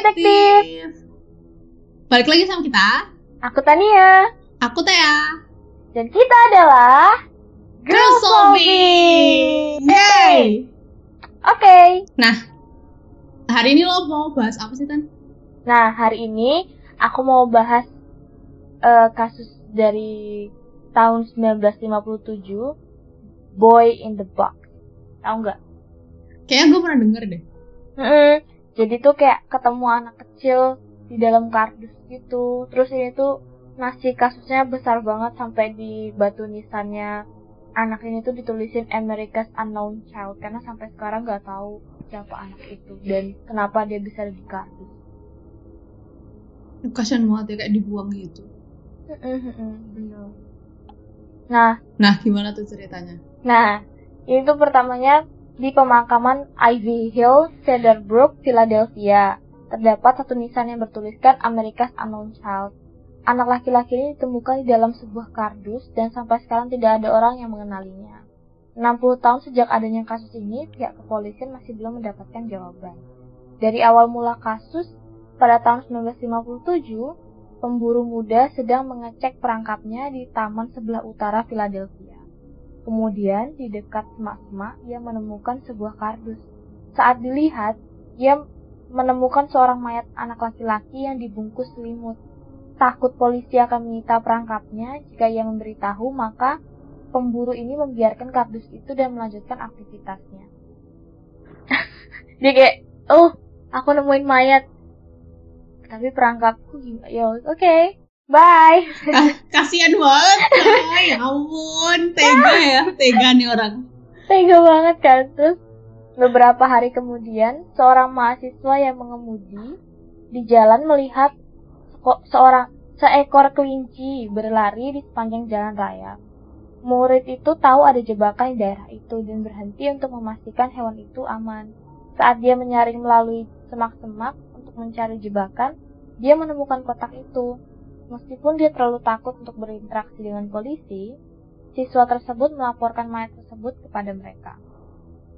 Detektif. Balik lagi sama kita. Aku Tania. Aku Tea. Dan kita adalah Girl Solving. Yay. Oke. Nah, hari ini lo mau bahas apa sih Tan? Nah, hari ini aku mau bahas eh, kasus dari tahun 1957, Boy in the Box. Tahu nggak? Kayaknya gue pernah denger deh. Mm-mm. Jadi tuh kayak ketemu anak kecil di dalam kardus gitu. Terus ini tuh masih kasusnya besar banget sampai di batu nisannya anak ini tuh ditulisin America's Unknown Child karena sampai sekarang nggak tahu siapa anak itu dan kenapa dia bisa di kardus. Kasian banget ya kayak dibuang gitu. Nah, Nah, gimana tuh ceritanya? Nah, ini tuh pertamanya di pemakaman Ivy Hill, Cedarbrook, Philadelphia. Terdapat satu nisan yang bertuliskan America's Unknown Child. Anak laki-laki ini ditemukan di dalam sebuah kardus dan sampai sekarang tidak ada orang yang mengenalinya. 60 tahun sejak adanya kasus ini, pihak kepolisian masih belum mendapatkan jawaban. Dari awal mula kasus, pada tahun 1957, pemburu muda sedang mengecek perangkapnya di taman sebelah utara Philadelphia. Kemudian, di dekat semak-semak, ia menemukan sebuah kardus. Saat dilihat, ia menemukan seorang mayat anak laki-laki yang dibungkus selimut. Takut polisi akan menyita perangkapnya, jika ia memberitahu, maka pemburu ini membiarkan kardus itu dan melanjutkan aktivitasnya. Dia kayak, oh, aku nemuin mayat. Tapi perangkapku gimana? Ya, oke, bye. Kasian banget. Ya ampun, tega ya, tega nih orang. Tega banget kan Terus beberapa hari kemudian Seorang mahasiswa yang mengemudi Di jalan melihat kok Seorang seekor kelinci berlari di sepanjang jalan raya Murid itu tahu ada jebakan di daerah itu Dan berhenti untuk memastikan hewan itu aman Saat dia menyaring melalui semak-semak Untuk mencari jebakan Dia menemukan kotak itu Meskipun dia terlalu takut untuk berinteraksi dengan polisi, siswa tersebut melaporkan mayat tersebut kepada mereka.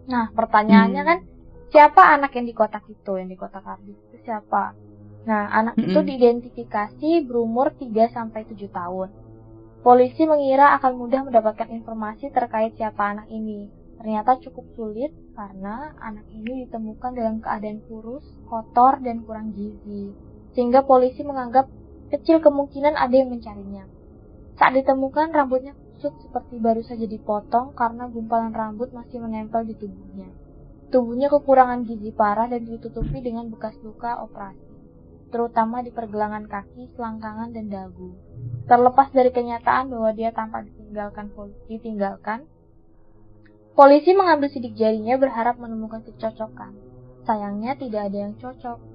Nah, pertanyaannya Hmm. kan, siapa anak yang di kotak itu, yang di kotak kardus itu siapa? Nah, anak itu Mm-mm. diidentifikasi berumur 3-7 tahun. Polisi mengira akan mudah mendapatkan informasi terkait siapa anak ini. Ternyata cukup sulit karena anak ini ditemukan dalam keadaan kurus, kotor, dan kurang gizi. Sehingga polisi menganggap kecil kemungkinan ada yang mencarinya. Saat ditemukan, rambutnya kusut seperti baru saja dipotong karena gumpalan rambut masih menempel di tubuhnya. Tubuhnya kekurangan gizi parah dan ditutupi dengan bekas luka operasi, terutama di pergelangan kaki, selangkangan, dan dagu. Terlepas dari kenyataan bahwa dia tanpa ditinggalkan ditinggalkan, polisi mengambil sidik jarinya berharap menemukan kecocokan. Sayangnya tidak ada yang cocok.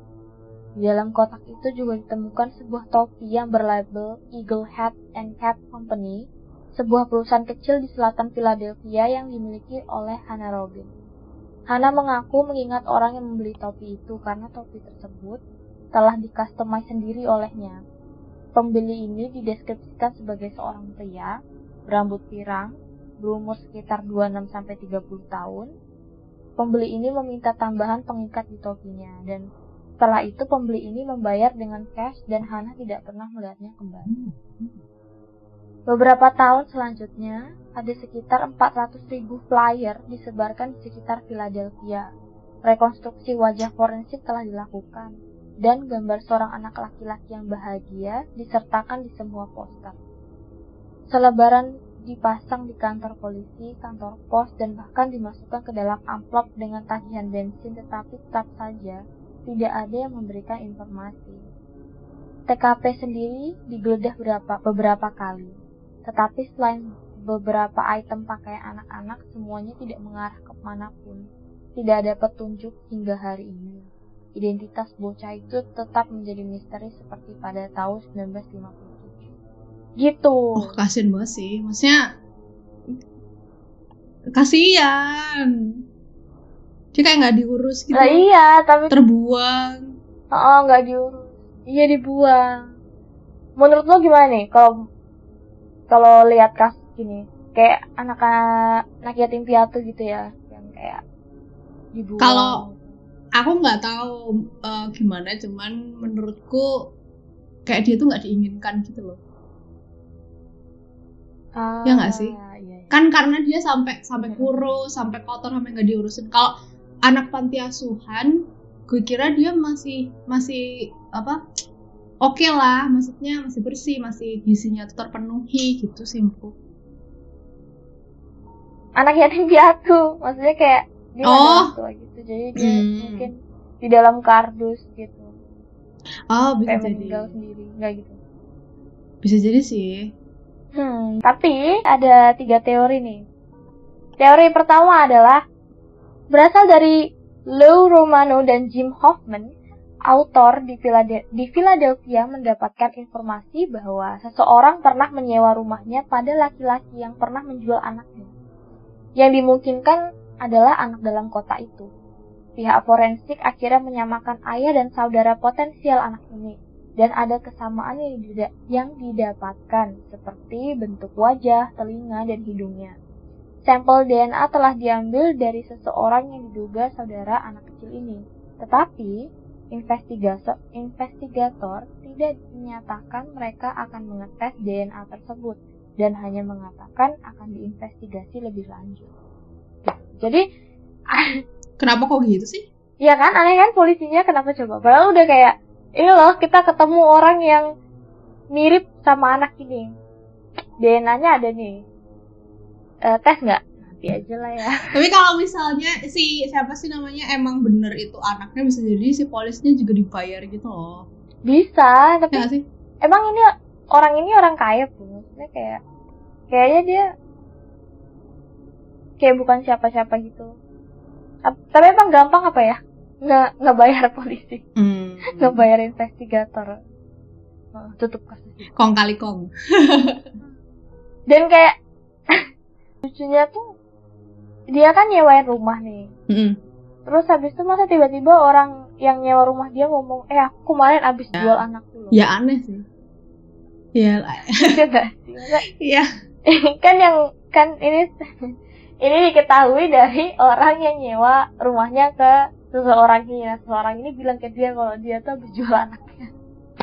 Di dalam kotak itu juga ditemukan sebuah topi yang berlabel Eagle Hat and Cap Company, sebuah perusahaan kecil di selatan Philadelphia yang dimiliki oleh Hannah Robin. Hannah mengaku mengingat orang yang membeli topi itu karena topi tersebut telah dikustomize sendiri olehnya. Pembeli ini dideskripsikan sebagai seorang pria, berambut pirang, berumur sekitar 26-30 tahun. Pembeli ini meminta tambahan pengikat di topinya dan setelah itu pembeli ini membayar dengan cash dan Hana tidak pernah melihatnya kembali. Beberapa tahun selanjutnya, ada sekitar 400 ribu flyer disebarkan di sekitar Philadelphia. Rekonstruksi wajah forensik telah dilakukan, dan gambar seorang anak laki-laki yang bahagia disertakan di semua poster. Selebaran dipasang di kantor polisi, kantor pos, dan bahkan dimasukkan ke dalam amplop dengan tagihan bensin, tetapi tetap saja tidak ada yang memberikan informasi. TKP sendiri digeledah beberapa, beberapa kali, tetapi selain beberapa item pakaian anak-anak, semuanya tidak mengarah ke mana pun. Tidak ada petunjuk hingga hari ini. Identitas bocah itu tetap menjadi misteri seperti pada tahun 1957. Gitu. Oh, kasian banget sih. Maksudnya kasian. Dia kayak nggak diurus gitu. Lah iya, tapi Terbuang. oh nggak diurus. Iya dibuang. Menurut lo gimana nih kalau kalau lihat kasus gini? Kayak anak-anak yatim piatu gitu ya, yang kayak dibuang. Kalau aku nggak tahu uh, gimana cuman menurutku kayak dia tuh nggak diinginkan gitu loh Ah, Ya nggak sih? iya, iya. kan karena dia sampai sampai kurus sampai kotor sampai nggak diurusin kalau anak panti asuhan gue kira dia masih masih apa oke lah maksudnya masih bersih masih gizinya terpenuhi gitu sih menurutku anak yatim piatu maksudnya kayak dia ada Oh. tua gitu jadi dia Hmm. mungkin di dalam kardus gitu oh bisa kayak jadi meninggal sendiri nggak gitu bisa jadi sih Hmm, tapi ada tiga teori nih. Teori pertama adalah berasal dari Lou Romano dan Jim Hoffman, autor di, Philade- di Philadelphia mendapatkan informasi bahwa seseorang pernah menyewa rumahnya pada laki-laki yang pernah menjual anaknya. Yang dimungkinkan adalah anak dalam kota itu. Pihak forensik akhirnya menyamakan ayah dan saudara potensial anak ini dan ada kesamaan yang didapatkan seperti bentuk wajah, telinga, dan hidungnya. Sampel DNA telah diambil dari seseorang yang diduga saudara anak kecil ini. Tetapi, investigator, investigator tidak menyatakan mereka akan mengetes DNA tersebut dan hanya mengatakan akan diinvestigasi lebih lanjut. Jadi, kenapa kok gitu sih Ya kan, aneh kan polisinya kenapa coba? Padahal udah kayak, ini loh kita ketemu orang yang mirip sama anak ini. DNA-nya ada nih. Eh, tes nggak? Nanti aja lah ya. tapi kalau misalnya si siapa sih namanya emang bener itu anaknya bisa jadi si polisnya juga dibayar gitu loh Bisa, ya tapi nggak sih emang ini orang ini orang kaya pun. Maksudnya kayak, kayaknya dia kayak bukan siapa-siapa gitu. Ap- Tapi emang gampang apa ya? Nggak, nggak bayar polisi, hmm. nggak bayar investigator. Eh, tutup kasus kong kali kong dan kayak lucunya tuh dia kan nyewain rumah nih Mm-mm. terus habis itu masa tiba-tiba orang yang nyewa rumah dia ngomong eh aku kemarin abis Ya. jual anak dulu ya aneh sih ya. Iya? Masa- Iya. kan yang kan ini ini diketahui dari orang yang nyewa rumahnya ke seseorang ini nah seseorang ini bilang ke dia kalau dia tuh habis jual anaknya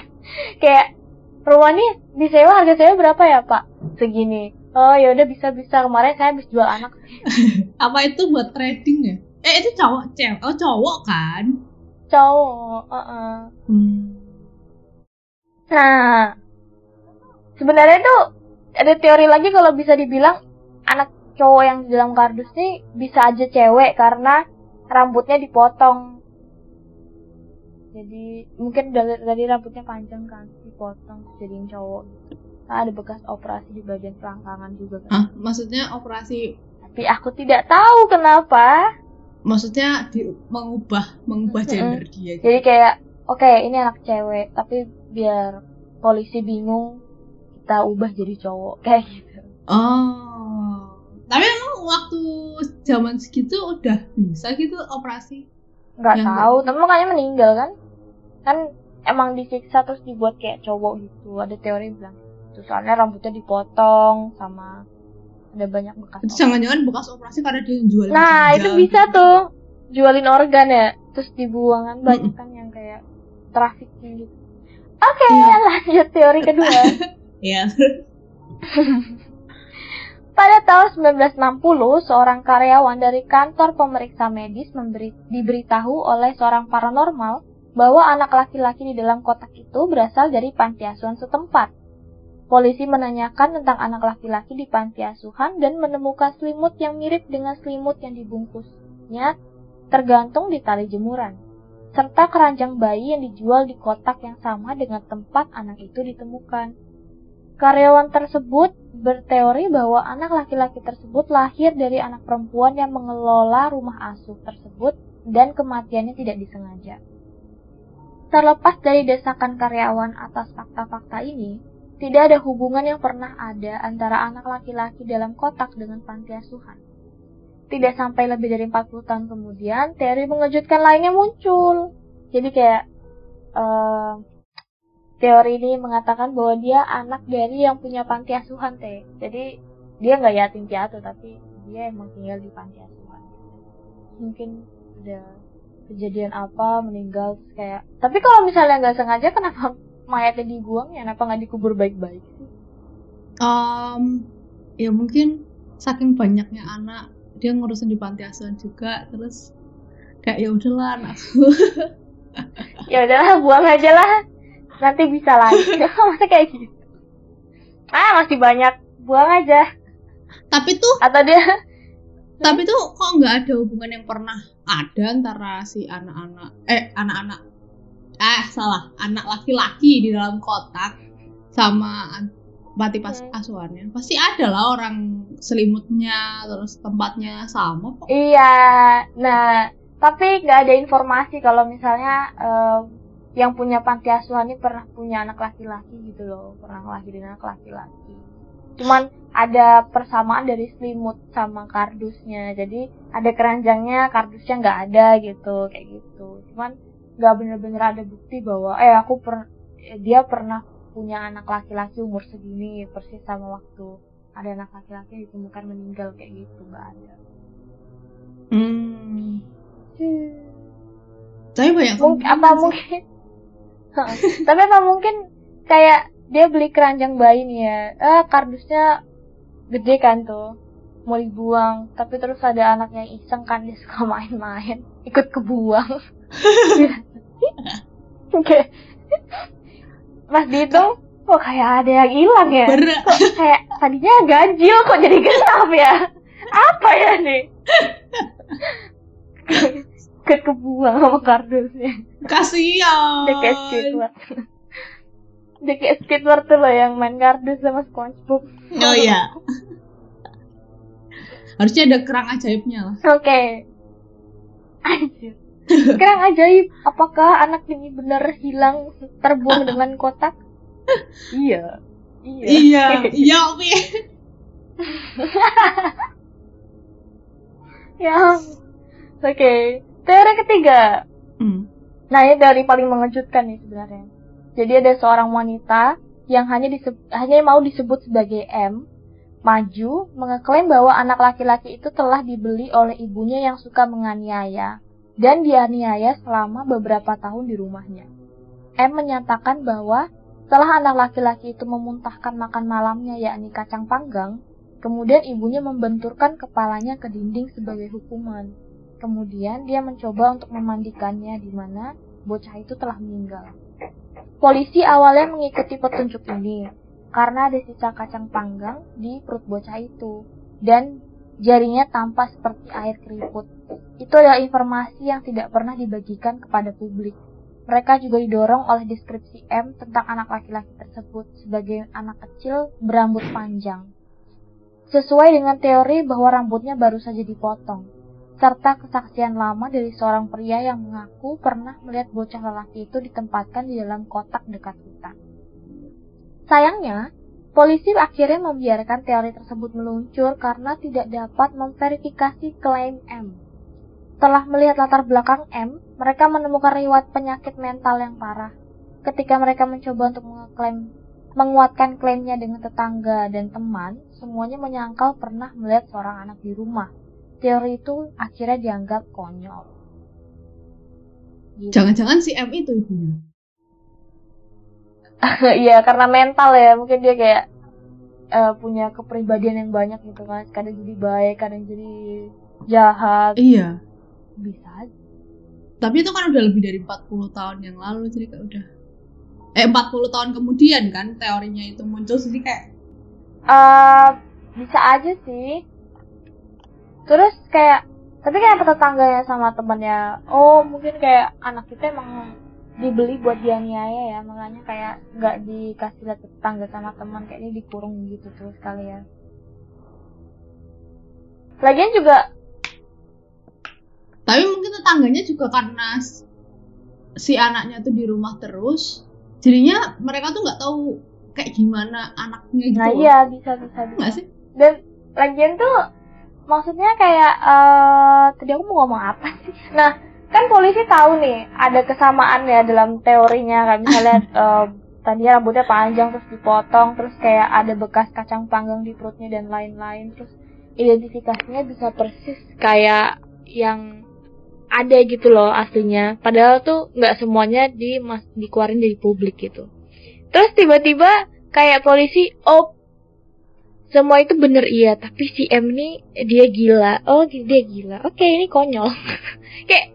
kayak rumah ini disewa harga sewa berapa ya pak segini oh ya udah bisa bisa kemarin saya habis jual anak. Apa itu buat trading ya? Eh itu cowok cewek. Oh cowok kan? Cowok uh-uh. hmm. nah sebenarnya tuh ada teori lagi kalau bisa dibilang anak cowok yang di dalam kardus nih bisa aja cewek karena rambutnya dipotong. Jadi mungkin dari, dari rambutnya panjang kan dipotong jadiin cowok gitu Nah, ada bekas operasi di bagian selangkangan juga kan ah maksudnya operasi tapi aku tidak tahu kenapa maksudnya di, mengubah mengubah gender dia gitu. Jadi kayak, oke ini anak cewek, tapi biar polisi bingung, kita ubah jadi cowok kayak gitu. oh tapi emang waktu zaman segitu udah bisa gitu operasi Nggak Yang tahu, tapi makanya meninggal kan? Kan emang disiksa terus dibuat kayak cowok gitu. Ada teori bilang itu soalnya rambutnya dipotong sama ada banyak bekas. itu jangan-jangan bekas operasi karena dia jual Nah itu bisa tuh jualin organ ya, terus dibuang kan banyak kan yang kayak trafficking gitu. Oke, Iya. lanjut teori kedua. ya Pada tahun 1960, seorang karyawan dari kantor pemeriksa medis memberi, diberitahu oleh seorang paranormal bahwa anak laki-laki di dalam kotak itu berasal dari panti asuhan setempat. Polisi menanyakan tentang anak laki-laki di panti asuhan dan menemukan selimut yang mirip dengan selimut yang dibungkusnya tergantung di tali jemuran, serta keranjang bayi yang dijual di kotak yang sama dengan tempat anak itu ditemukan. Karyawan tersebut berteori bahwa anak laki-laki tersebut lahir dari anak perempuan yang mengelola rumah asuh tersebut dan kematiannya tidak disengaja. Terlepas dari desakan karyawan atas fakta-fakta ini, tidak ada hubungan yang pernah ada antara anak laki-laki dalam kotak dengan panti asuhan. Tidak sampai lebih dari 40 tahun kemudian, teori mengejutkan lainnya muncul. Jadi kayak eh, teori ini mengatakan bahwa dia anak dari yang punya panti asuhan teh. Jadi dia nggak yatim piatu tapi dia emang tinggal di panti asuhan. Mungkin ada kejadian apa meninggal kayak tapi kalau misalnya nggak sengaja kenapa mayatnya dibuang ya kenapa nggak dikubur baik-baik? Sih um, ya mungkin saking banyaknya anak dia ngurusin di panti asuhan juga terus kayak ya udahlah anakku ya udahlah buang aja lah. Nanti bisa lagi. Masa kayak gitu? Ah masih banyak. Buang aja. Tapi tuh atau dia tapi tuh kok nggak ada hubungan yang pernah ada antara si anak-anak eh anak-anak eh salah anak laki-laki di dalam kotak sama an- panti pas Hmm. asuhannya pasti ada lah orang selimutnya terus tempatnya sama kok Iya, nah tapi nggak ada informasi kalau misalnya eh, yang punya panti asuhan ini pernah punya anak laki-laki gitu loh, pernah ngelahirin anak laki-laki. Cuman ada persamaan dari selimut sama kardusnya, jadi ada keranjangnya, kardusnya nggak ada gitu, kayak gitu. Cuman nggak bener-bener ada bukti bahwa eh aku per dia pernah punya anak laki-laki umur segini persis sama waktu ada anak laki-laki ditemukan meninggal kayak gitu nggak ada. hmm. tapi banyak mungkin apa sih. mungkin tapi apa mungkin kayak dia beli keranjang bayi nih ya eh kardusnya gede kan tuh mau dibuang tapi terus ada anaknya iseng kan dia suka main-main ikut kebuang oke. Mas dihitung kok kayak ada yang hilang ya? Kok kayak tadinya ganjil kok jadi genap ya? Apa ya nih? Ikut kebuang sama kardusnya. Kasihan. Dia kayak Squidward. Dia kayak Squidward tuh loh yang main kardus sama Spongebob. oh iya. Harusnya ada kerang ajaibnya lah. Oke. Anjir. Sekarang ajaib, apakah anak ini benar hilang terbuang dengan kotak? Iya. Iya. iya iya oke ya. Oke. Teori ketiga. hmm. Nah, ini dari paling mengejutkan nih sebenarnya. Jadi ada seorang wanita yang hanya disebut, hanya mau disebut sebagai M maju mengeklaim bahwa anak laki-laki itu telah dibeli oleh ibunya yang suka menganiaya dan dianiaya selama beberapa tahun di rumahnya. M menyatakan bahwa setelah anak laki-laki itu memuntahkan makan malamnya yakni kacang panggang, kemudian ibunya membenturkan kepalanya ke dinding sebagai hukuman. Kemudian dia mencoba untuk memandikannya di mana bocah itu telah meninggal. Polisi awalnya mengikuti petunjuk ini karena ada sisa kacang panggang di perut bocah itu dan jarinya tampak seperti air keriput. Itu adalah informasi yang tidak pernah dibagikan kepada publik. Mereka juga didorong oleh deskripsi M tentang anak laki-laki tersebut sebagai anak kecil berambut panjang. Sesuai dengan teori bahwa rambutnya baru saja dipotong serta kesaksian lama dari seorang pria yang mengaku pernah melihat bocah lelaki itu ditempatkan di dalam kotak dekat hutan. Sayangnya, polisi akhirnya membiarkan teori tersebut meluncur karena tidak dapat memverifikasi klaim M. Setelah melihat latar belakang M, mereka menemukan riwayat penyakit mental yang parah. Ketika mereka mencoba untuk mengeklaim menguatkan klaimnya dengan tetangga dan teman, semuanya menyangkal pernah melihat seorang anak di rumah teori itu akhirnya dianggap konyol. Gitu. jangan-jangan si M itu ibunya Iya, karena mental ya, mungkin dia kayak eh, punya kepribadian yang banyak gitu kan. Kadang jadi baik, kadang jadi jahat. iya Bisa aja. tapi itu kan udah lebih dari 40 tahun yang lalu jadi kayak udah eh 40 tahun kemudian kan teorinya itu muncul jadi kayak Eh, bisa aja sih. Terus kayak tapi kayak tetangganya sama temannya, oh mungkin kayak anak kita emang dibeli buat dianiaya ya, makanya kayak nggak dikasih lihat ke tetangga sama teman kayak ini dikurung gitu terus kalian. Lagian juga tapi mungkin tetangganya juga karena si anaknya tuh di rumah terus jadinya mereka tuh nggak tahu kayak gimana anaknya gitu nah iya bisa bisa bisa. nggak sih Dan lagian tuh maksudnya kayak eh tadi aku mau ngomong apa sih? Nah, kan polisi tahu nih ada kesamaan ya dalam teorinya kayak misalnya eh, tadi rambutnya panjang terus dipotong terus kayak ada bekas kacang panggang di perutnya dan lain-lain terus identifikasinya bisa persis kayak yang ada gitu loh aslinya. Padahal tuh nggak semuanya di mas dikeluarin dari publik gitu. Terus tiba-tiba kayak polisi oh semua itu bener. Iya tapi si M ini dia gila. Oh dia gila. Oke ini konyol. Kayak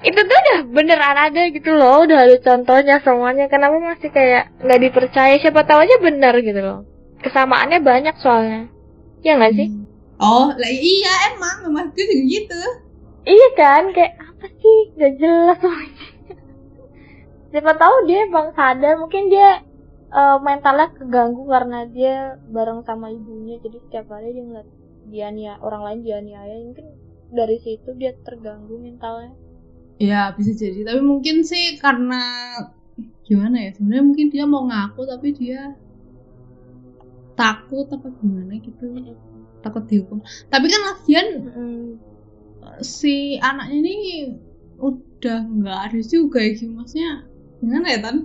itu tuh udah beneran ada gitu loh. Udah ada contohnya semuanya. Kenapa masih kayak nggak dipercaya? Siapa tahu aja bener gitu loh. Kesamaannya banyak soalnya. Ya nggak sih? Oh lah iya emang. Memang juga gitu iya kan kayak apa sih? Nggak jelas semuanya siapa tahu dia bang sadar mungkin dia uh, mentalnya keganggu karena dia bareng sama ibunya. Jadi setiap hari dia ngeliat dia nia orang lain dia niaya mungkin dari situ dia terganggu mentalnya. Ya bisa jadi. Tapi mungkin sih karena gimana ya? Sebenarnya mungkin dia mau ngaku tapi dia takut apa gimana gitu. Takut dihukum. Tapi kan lagian si anaknya ini udah nggak ada juga ya maksudnya gimana ya tan?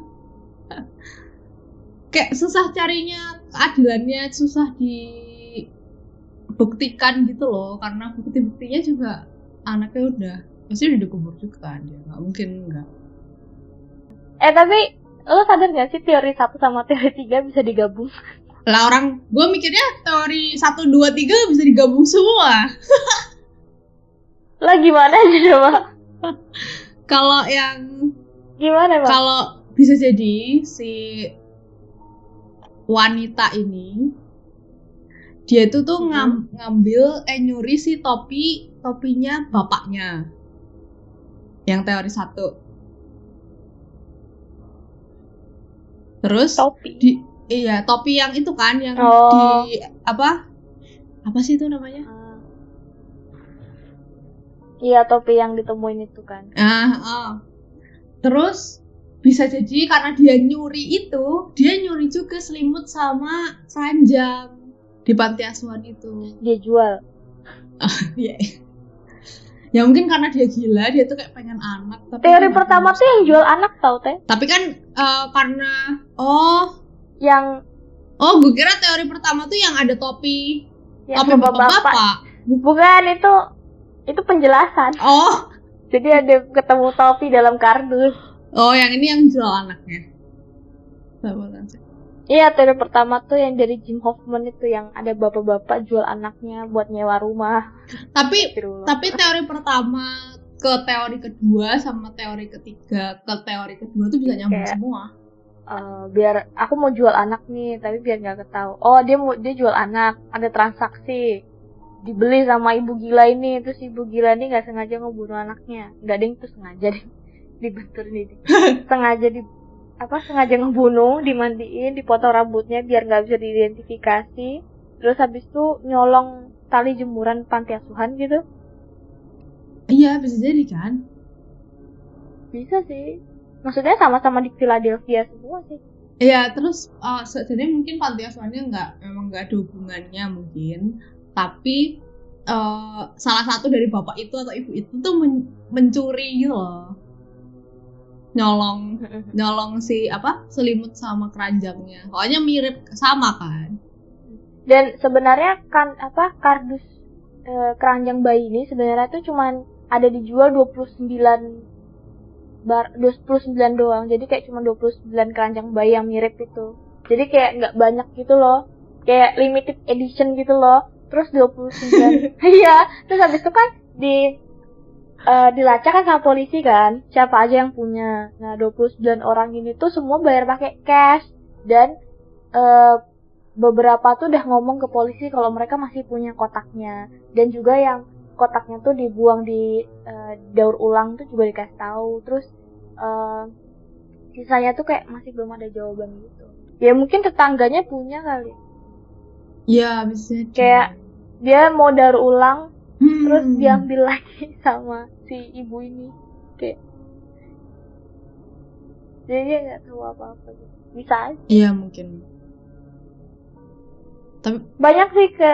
Kayak susah carinya keadilannya susah dibuktikan gitu loh. Karena bukti-buktinya juga anaknya udah pasti udah dikubur juga kan dia nggak mungkin enggak eh tapi lo sadar gak sih teori satu sama teori tiga bisa digabung? Lah orang gue mikirnya teori satu dua tiga bisa digabung semua lah gimana aja coba kalau yang gimana bang kalau bisa jadi si wanita ini dia itu tuh ngam, ngambil eh nyuri si topi topinya bapaknya yang teori satu. Terus topi. Di, iya, topi yang itu kan yang Oh. di apa? Apa sih itu namanya? Iya topi yang ditemuin itu kan. Ah, ah. Terus bisa jadi karena dia nyuri itu, dia nyuri juga selimut sama keranjang di panti asuhan itu. Dia jual. Iya. ya mungkin karena dia gila, dia tuh kayak pengen anak. Tapi Teori pertama tuh yang jual anak tau teh. Tapi kan eh, karena oh Yang oh gue kira teori pertama tuh yang ada topi yang topi bapak-bapak. Bukan itu itu penjelasan. Oh Jadi ada ketemu topi dalam kardus. oh yang ini yang jual anaknya. Iya teori pertama tuh yang dari Jim Hoffman itu yang ada bapak-bapak jual anaknya buat nyewa rumah. Tapi tapi teori pertama ke teori kedua sama teori ketiga ke teori kedua tuh bisa nyambung Kayak- semua. Eh, biar aku mau jual anak nih tapi biar nggak ketahui oh dia mau dia jual anak ada transaksi dibeli sama ibu gila ini terus ibu gila ini nggak sengaja ngebunuh anaknya. Nggak ding itu sengaja deh dibentur nih sengaja di apa sengaja ngebunuh dimandiin dipotong rambutnya biar nggak bisa diidentifikasi. Terus habis itu nyolong tali jemuran panti asuhan gitu. Iya bisa jadi kan. bisa sih. Maksudnya sama-sama di Philadelphia semua sih. Iya terus uh, sebenarnya mungkin panti asuhannya nggak memang nggak ada hubungannya mungkin tapi uh, salah satu dari bapak itu atau ibu itu tuh men- mencuri gitu loh nyolong nyolong si apa selimut sama keranjangnya soalnya mirip sama kan Dan sebenarnya kan apa kardus eh, keranjang bayi ini sebenarnya tuh cuman ada dijual 29 bar 29 doang. Jadi kayak cuma 29 keranjang bayi yang mirip itu. Jadi kayak nggak banyak gitu loh. Kayak limited edition gitu loh. Terus 29. Iya, terus habis itu kan di eh, dilacak kan sama polisi kan, siapa aja yang punya. Nah, 29 orang ini tuh semua bayar pakai cash dan eh beberapa tuh udah ngomong ke polisi kalau mereka masih punya kotaknya dan juga yang kotaknya tuh dibuang di eh, daur ulang tuh juga dikasih tahu terus eh, sisanya tuh kayak masih belum ada jawaban gitu ya mungkin tetangganya punya kali Iya bisa. Kayak- dia mau daur ulang Hmm. terus diambil lagi sama si ibu ini. Kayak jadi dia nggak tahu apa apa gitu. Bisa aja. Iya mungkin. Tapi banyak sih ke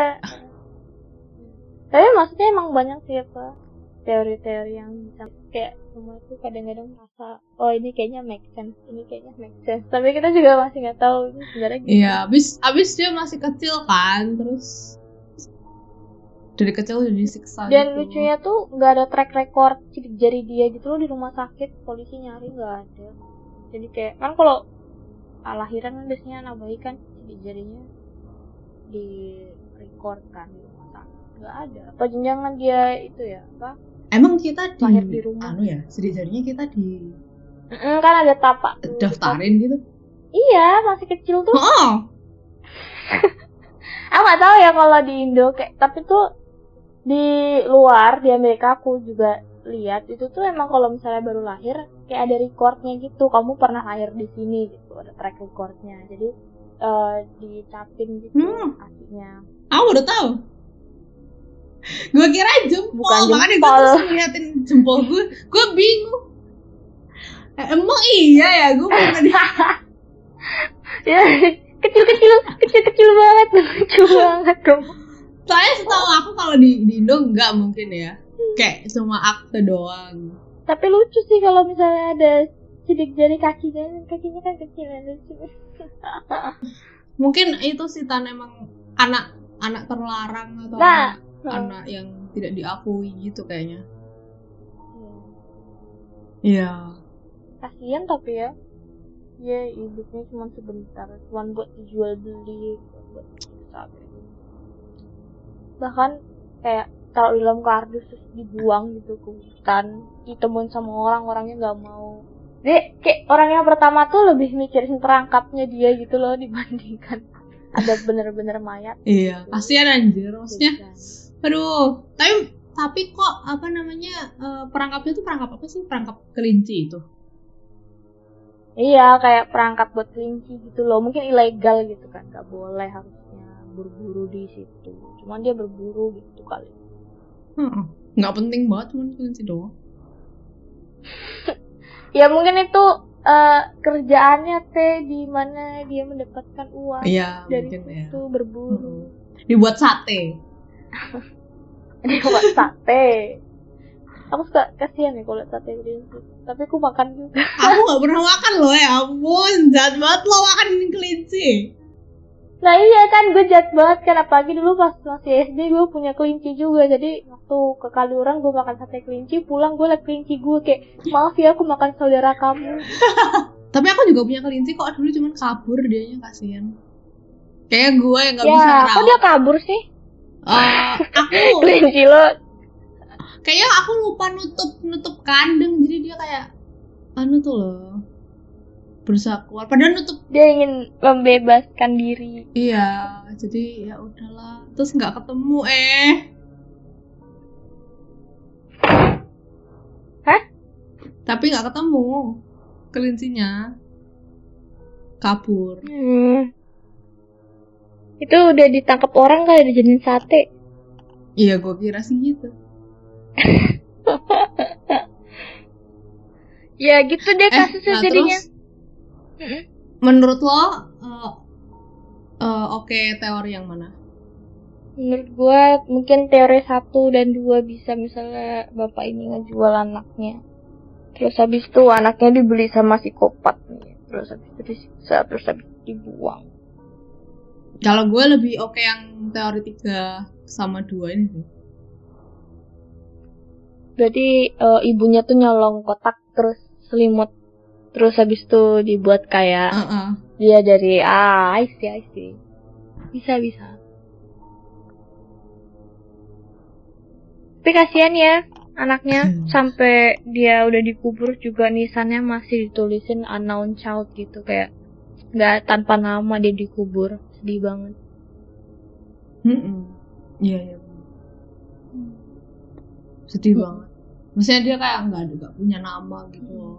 tapi maksudnya emang banyak sih apa teori-teori yang bisa kayak semua itu kadang-kadang merasa oh ini kayaknya make sense ini kayaknya make sense. Tapi kita juga masih nggak tahu ini sebenarnya gimana. Iya, abis abis dia masih kecil kan, terus dari kecil udah disiksa dan gitu. lucunya tuh nggak ada track record sidik jari dia gitu loh di rumah sakit polisi nyari nggak ada. Jadi kayak kan kalau ah, lahiran kan biasanya anak bayi kan sidik jarinya di record kan di rumah sakit. Nggak ada. Apa jangan dia itu ya apa emang kita di, Lahir di rumah. anu ya sidik jarinya kita di Mm, kan ada tapak daftarin gitu. Iya masih kecil tuh. Oh aku nggak tahu ya kalau di Indo kayak tapi tuh di luar di Amerika aku juga lihat itu tuh emang kalau misalnya baru lahir kayak ada recordnya gitu. Kamu pernah lahir di sini gitu ada track recordnya. Jadi eh dicapin gitu Hmm. aslinya aku udah tahu gue kira jempol Bukan makanya gue jempol. terus ngeliatin jempol gue gue bingung. Eh, emang iya ya gue di ya kecil kecil kecil kecil banget lucu banget kamu soalnya setahu aku kalau di, di Indo nggak mungkin ya. Kayak cuma akte doang. Tapi lucu sih kalau misalnya ada sidik jari kakinya kakinya kan kecil ya lucu. Mungkin itu sih tan emang anak anak terlarang atau Nah, anak, anak yang tidak diakui gitu kayaknya. Iya. iya. Kasihan tapi ya. Ya hidupnya cuma sebentar. Cuma buat dijual beli buat gitu. bahkan kayak kalau dalam kardus terus dibuang gitu ke hutan ditemuin sama orang orangnya nggak mau. Dia kayak orang yang pertama tuh lebih mikirin perangkapnya dia gitu loh dibandingkan ada bener-bener mayat iya kasihan anjir maksudnya. Jadi, aduh tapi tapi kok apa namanya eh, perangkapnya tuh perangkap apa sih? Perangkap kelinci itu? Iya kayak perangkap buat kelinci gitu loh. Mungkin ilegal gitu kan nggak boleh harusnya berburu di situ. Cuman dia berburu gitu kali. Heeh. nggak penting banget cuman kelinci doang. Ya mungkin itu eh, kerjaannya teh di mana dia mendapatkan uang iya dari mungkin ya situ berburu. Heeh. dibuat sate dia buat sate. Aku suka kasihan ya kalau sate kelinci tapi aku makan juga. Aku nggak pernah makan loh ya ampun. Jahat banget lo makan kelinci. Nah iya kan gue jahat banget kan. Apalagi dulu pas masih SD gue punya kelinci juga. Jadi waktu ke Kaliurang gue makan sate kelinci. Pulang gue liat kelinci gue kayak maaf ya aku makan saudara kamu. Tapi aku juga punya kelinci kok. Dulu cuman kabur dianya kasihan. Kayak gue yang nggak bisa ya kok dia kabur sih Eh, aku kelinci lo. Kayaknya aku lupa nutup nutup kandang. Jadi dia kayak anu tuh loh. Berusaha keluar. Padahal nutup. Dia ingin membebaskan diri. Iya jadi ya udahlah. Terus nggak ketemu eh. Hah? tapi nggak ketemu kelincinya. Kabur. Hmm. Itu udah ditangkap orang kali dijadiin sate. iya gue kira sih gitu Ya gitu deh eh kasusnya nah jadinya. terus menurut lo eh, eh, oke teori yang mana Menurut gua mungkin teori satu dan dua bisa misalnya bapak ini ngejual anaknya. Terus habis itu anaknya dibeli sama psikopat nih. Terus habis itu disiksa, terus habis itu dibuang. Kalau gue lebih oke yang teori tiga sama dua ini sih Berarti eh, ibunya tuh nyolong kotak terus selimut. Terus habis itu dibuat kayak Heeh. dia dari ah, I see, I see. Bisa, bisa. Tapi kasihan ya anaknya Hmm. sampai dia udah dikubur juga nisannya masih ditulisin unknown child gitu kayak nggak tanpa nama dia dikubur sedih banget. Iya iya. Sedih Hmm. banget. Maksudnya dia kayak nggak ada nggak punya nama gitu loh.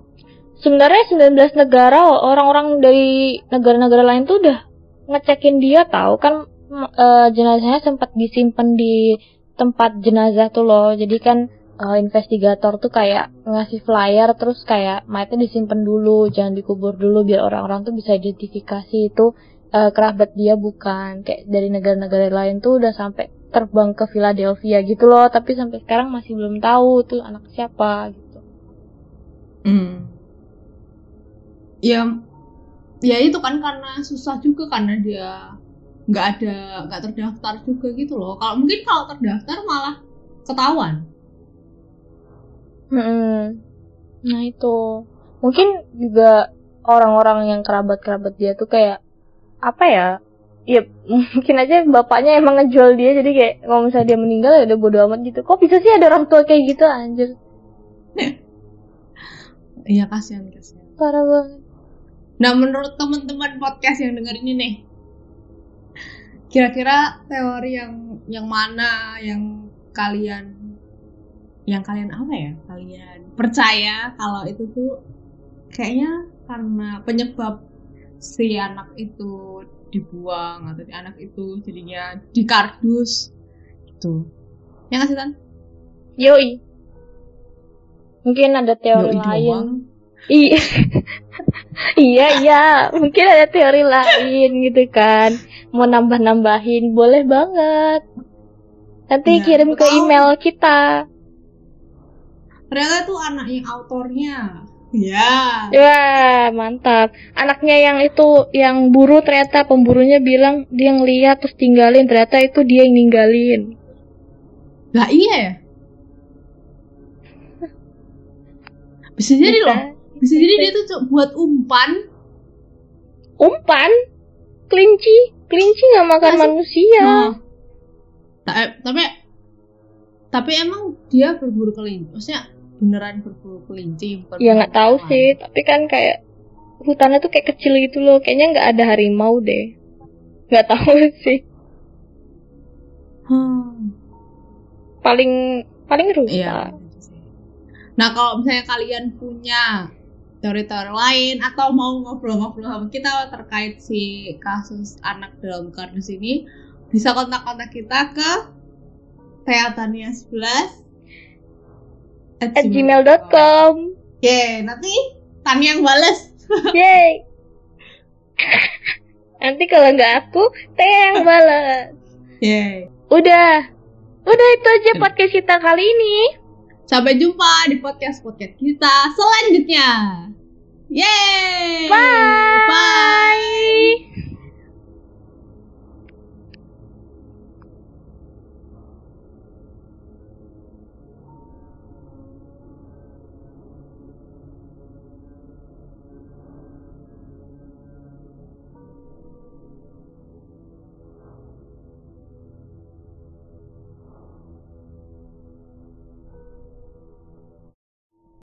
Sebenarnya 19 negara orang-orang dari negara-negara lain tuh udah ngecekin dia tahu kan eh, jenazahnya sempat disimpan di tempat jenazah tuh loh. Jadi kan eh, investigator tuh kayak ngasih flyer terus kayak mayatnya disimpan dulu, jangan dikubur dulu biar orang-orang tuh bisa identifikasi itu eh, kerabat dia bukan kayak dari negara-negara lain tuh udah sampai terbang ke Philadelphia gitu loh, tapi sampai sekarang masih belum tahu tuh anak siapa gitu. Hmm. Ya, ya itu kan karena susah juga karena dia nggak ada nggak terdaftar juga gitu loh kalau mungkin kalau terdaftar malah ketahuan Mm-mm. Nah itu mungkin juga orang-orang yang kerabat-kerabat dia tuh kayak apa ya? Ya mungkin aja bapaknya emang ngejual dia jadi kayak kalau misalnya dia meninggal ya udah bodo amat gitu. Kok bisa sih ada orang tua kayak gitu anjir? iya kasihan kasihan Parah banget. nah menurut teman-teman podcast yang denger ini nih kira-kira teori yang yang mana yang kalian yang kalian apa ya kalian percaya kalau itu tuh kayaknya karena penyebab si anak itu dibuang atau si anak itu jadinya dikardus gitu ya nggak sih tan Yoi. Mungkin ada teori Yoi lain. doang. Iya. iya. Mungkin ada teori lain gitu kan. Mau nambah-nambahin, boleh banget. Nanti Nah, kirim ke tahu. email kita. ternyata tuh anaknya autornya ya Wah, mantap. Anaknya yang itu, yang buru ternyata pemburunya bilang dia ngeliat terus tinggalin. Ternyata itu dia yang ninggalin. lah iya ya bisa jadi Bisa. loh bisa jadi dia tuh buat umpan Umpan? Kelinci? Kelinci nggak makan Masa- manusia. Nah, ta- tapi tapi emang dia berburu kelinci maksudnya beneran berburu kelinci Ya nggak tahu sih, tapi kan kayak hutannya tuh kayak kecil gitu loh. Kayaknya nggak ada harimau deh. Nggak tahu sih. Hmm. Paling paling rusak. Iya. gitu sih. Nah kalau misalnya kalian punya teori-teori lain atau mau ngobrol-ngobrol sama kita terkait si kasus anak dalam kardus ini, bisa kontak-kontak kita ke teatania 11 At gmail.com. Ye, nanti Tania yang bales. Yeay. Nanti kalau nggak aku, teh yang balas. Ye. Udah. Udah itu aja podcast kita kali ini. Sampai jumpa di podcast-podcast kita selanjutnya. Yeay! Bye.